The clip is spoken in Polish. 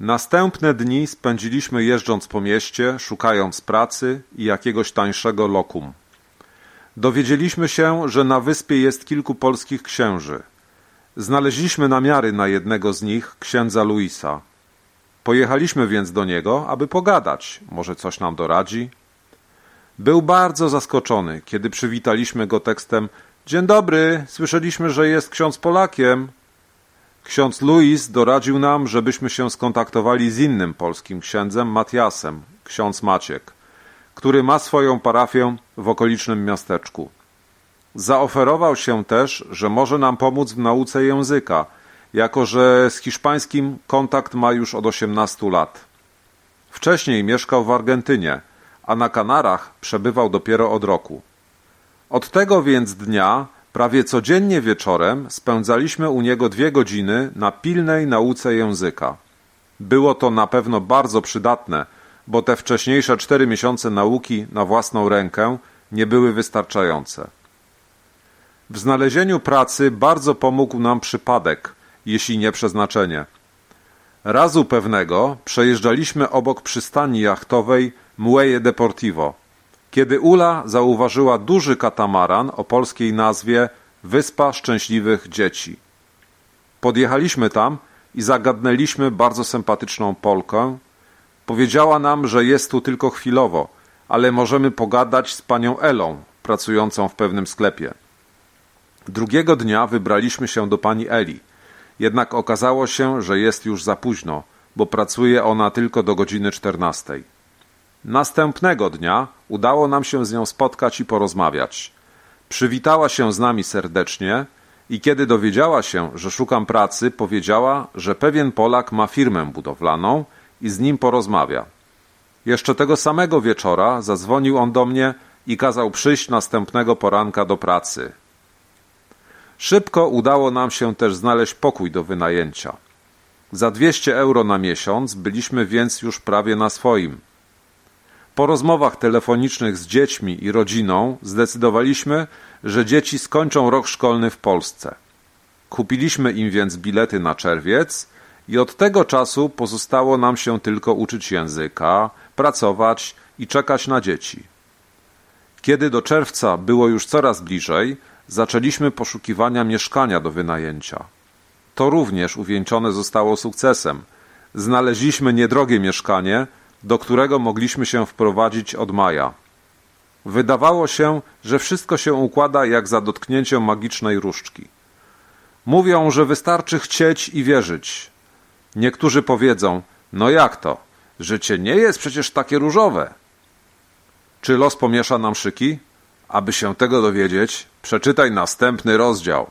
Następne dni spędziliśmy jeżdżąc po mieście, szukając pracy i jakiegoś tańszego lokum. Dowiedzieliśmy się, że na wyspie jest kilku polskich księży. Znaleźliśmy namiary na jednego z nich, księdza Luisa. Pojechaliśmy więc do niego, aby pogadać, może coś nam doradzi. Był bardzo zaskoczony, kiedy przywitaliśmy go tekstem Dzień dobry, słyszeliśmy, że jest ksiądz Polakiem. Ksiądz Luis doradził nam, żebyśmy się skontaktowali z innym polskim księdzem, Matiasem, ksiądz Maciek, który ma swoją parafię w okolicznym miasteczku. Zaoferował się też, że może nam pomóc w nauce języka, jako że z hiszpańskim kontakt ma już od 18 lat. Wcześniej mieszkał w Argentynie, a na Kanarach przebywał dopiero od roku. Od tego więc dnia prawie codziennie wieczorem spędzaliśmy u niego dwie godziny na pilnej nauce języka. Było to na pewno bardzo przydatne, bo te wcześniejsze cztery miesiące nauki na własną rękę nie były wystarczające. W znalezieniu pracy bardzo pomógł nam przypadek, jeśli nie przeznaczenie. Razu pewnego przejeżdżaliśmy obok przystani jachtowej Muelle Deportivo, kiedy Ula zauważyła duży katamaran o polskiej nazwie Wyspa Szczęśliwych Dzieci. Podjechaliśmy tam i zagadnęliśmy bardzo sympatyczną Polkę. Powiedziała nam, że jest tu tylko chwilowo, ale możemy pogadać z panią Elą, pracującą w pewnym sklepie. Drugiego dnia wybraliśmy się do pani Eli, jednak okazało się, że jest już za późno, bo pracuje ona tylko do godziny czternastej. Następnego dnia udało nam się z nią spotkać i porozmawiać. Przywitała się z nami serdecznie i kiedy dowiedziała się, że szukam pracy, powiedziała, że pewien Polak ma firmę budowlaną i z nim porozmawia. Jeszcze tego samego wieczora zadzwonił on do mnie i kazał przyjść następnego poranka do pracy. Szybko udało nam się też znaleźć pokój do wynajęcia. Za 200 euro na miesiąc byliśmy więc już prawie na swoim. Po rozmowach telefonicznych z dziećmi i rodziną zdecydowaliśmy, że dzieci skończą rok szkolny w Polsce. Kupiliśmy im więc bilety na czerwiec i od tego czasu pozostało nam się tylko uczyć języka, pracować i czekać na dzieci. Kiedy do czerwca było już coraz bliżej, zaczęliśmy poszukiwania mieszkania do wynajęcia. To również uwieńczone zostało sukcesem. Znaleźliśmy niedrogie mieszkanie, do którego mogliśmy się wprowadzić od maja. Wydawało się, że wszystko się układa jak za dotknięciem magicznej różdżki. Mówią, że wystarczy chcieć i wierzyć. Niektórzy powiedzą, no jak to? Życie nie jest przecież takie różowe. Czy los pomiesza nam szyki? Aby się tego dowiedzieć, przeczytaj następny rozdział.